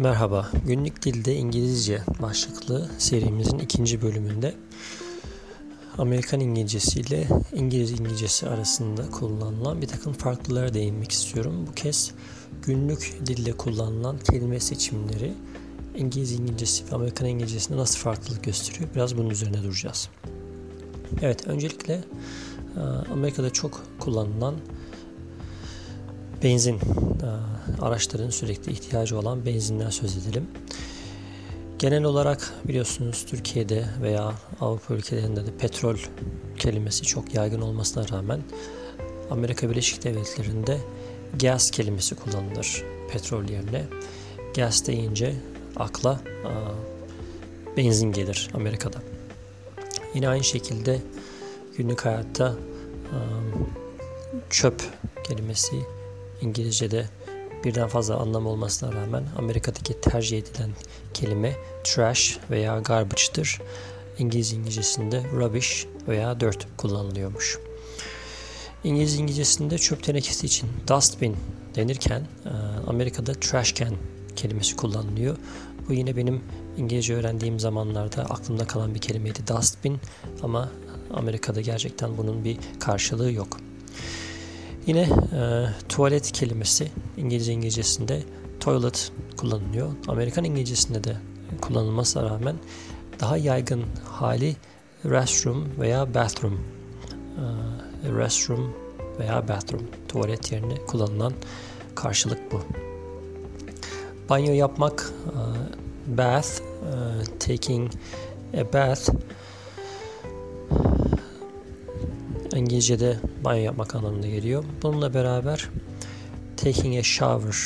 Merhaba, Günlük Dilde İngilizce başlıklı serimizin ikinci bölümünde Amerikan İngilizcesi ile İngiliz İngilizcesi arasında kullanılan bir takım farklılara değinmek istiyorum. Bu kez günlük dilde kullanılan kelime seçimleri İngiliz İngilizcesi ve Amerikan İngilizcesinde nasıl farklılık gösteriyor? Biraz bunun üzerine duracağız. Evet, öncelikle Amerika'da çok kullanılan benzin e, araçların sürekli ihtiyacı olan benzinden söz edelim. Genel olarak biliyorsunuz Türkiye'de veya Avrupa ülkelerinde de petrol kelimesi çok yaygın olmasına rağmen Amerika Birleşik Devletleri'nde gas kelimesi kullanılır petrol yerine. Gas deyince akla a, benzin gelir Amerika'da. Yine aynı şekilde günlük hayatta a, çöp kelimesi İngilizce'de birden fazla anlam olmasına rağmen Amerika'daki tercih edilen kelime trash veya garbage'dır. İngiliz İngilizcesinde rubbish veya dirt kullanılıyormuş. İngiliz İngilizcesinde çöp tenekesi için dustbin denirken e, Amerika'da trash can kelimesi kullanılıyor. Bu yine benim İngilizce öğrendiğim zamanlarda aklımda kalan bir kelimeydi dustbin ama Amerika'da gerçekten bunun bir karşılığı yok. Yine e, tuvalet kelimesi İngilizce İngilizcesinde toilet kullanılıyor. Amerikan İngilizcesinde de kullanılmasına rağmen daha yaygın hali restroom veya bathroom. E, restroom veya bathroom tuvalet yerine kullanılan karşılık bu. Banyo yapmak e, bath, e, taking a bath İngilizce'de banyo yapmak anlamında geliyor. Bununla beraber taking a shower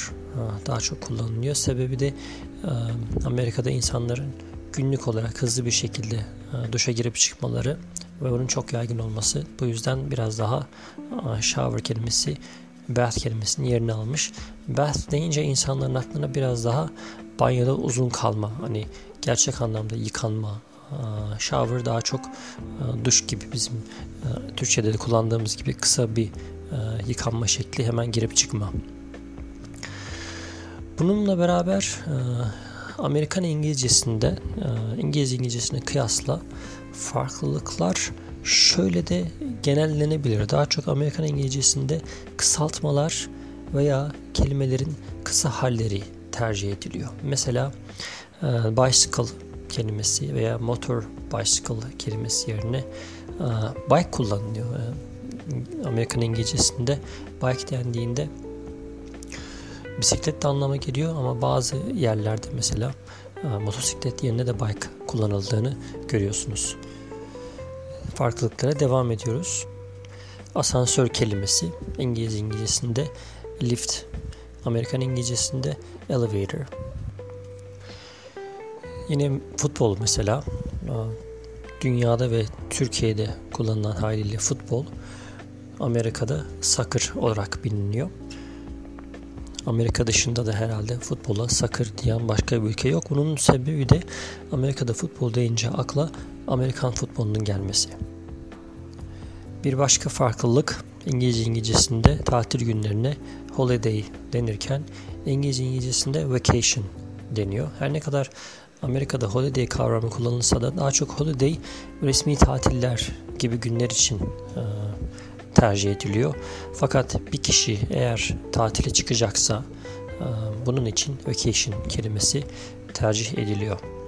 daha çok kullanılıyor. Sebebi de Amerika'da insanların günlük olarak hızlı bir şekilde duşa girip çıkmaları ve bunun çok yaygın olması. Bu yüzden biraz daha shower kelimesi bath kelimesinin yerini almış. Bath deyince insanların aklına biraz daha banyoda uzun kalma, hani gerçek anlamda yıkanma, shower daha çok duş gibi bizim Türkçe'de de kullandığımız gibi kısa bir yıkanma şekli hemen girip çıkma. Bununla beraber Amerikan İngilizcesinde İngiliz İngilizcesine kıyasla farklılıklar şöyle de genellenebilir. Daha çok Amerikan İngilizcesinde kısaltmalar veya kelimelerin kısa halleri tercih ediliyor. Mesela bicycle kelimesi veya motor bicycle kelimesi yerine e, bike kullanılıyor. E, Amerikan İngilizcesinde bike dendiğinde bisiklet de anlama geliyor ama bazı yerlerde mesela e, motosiklet yerine de bike kullanıldığını görüyorsunuz. Farklılıklara devam ediyoruz. Asansör kelimesi İngiliz İngilizcesinde lift, Amerikan İngilizcesinde elevator. Yine futbol mesela dünyada ve Türkiye'de kullanılan haliyle futbol Amerika'da soccer olarak biliniyor. Amerika dışında da herhalde futbola soccer diyen başka bir ülke yok. Bunun sebebi de Amerika'da futbol deyince akla Amerikan futbolunun gelmesi. Bir başka farklılık İngilizce İngilizcesinde tatil günlerine holiday denirken İngiliz İngilizcesinde vacation deniyor. Her ne kadar Amerika'da holiday kavramı kullanılsa da daha çok holiday resmi tatiller gibi günler için e, tercih ediliyor. Fakat bir kişi eğer tatile çıkacaksa e, bunun için vacation kelimesi tercih ediliyor.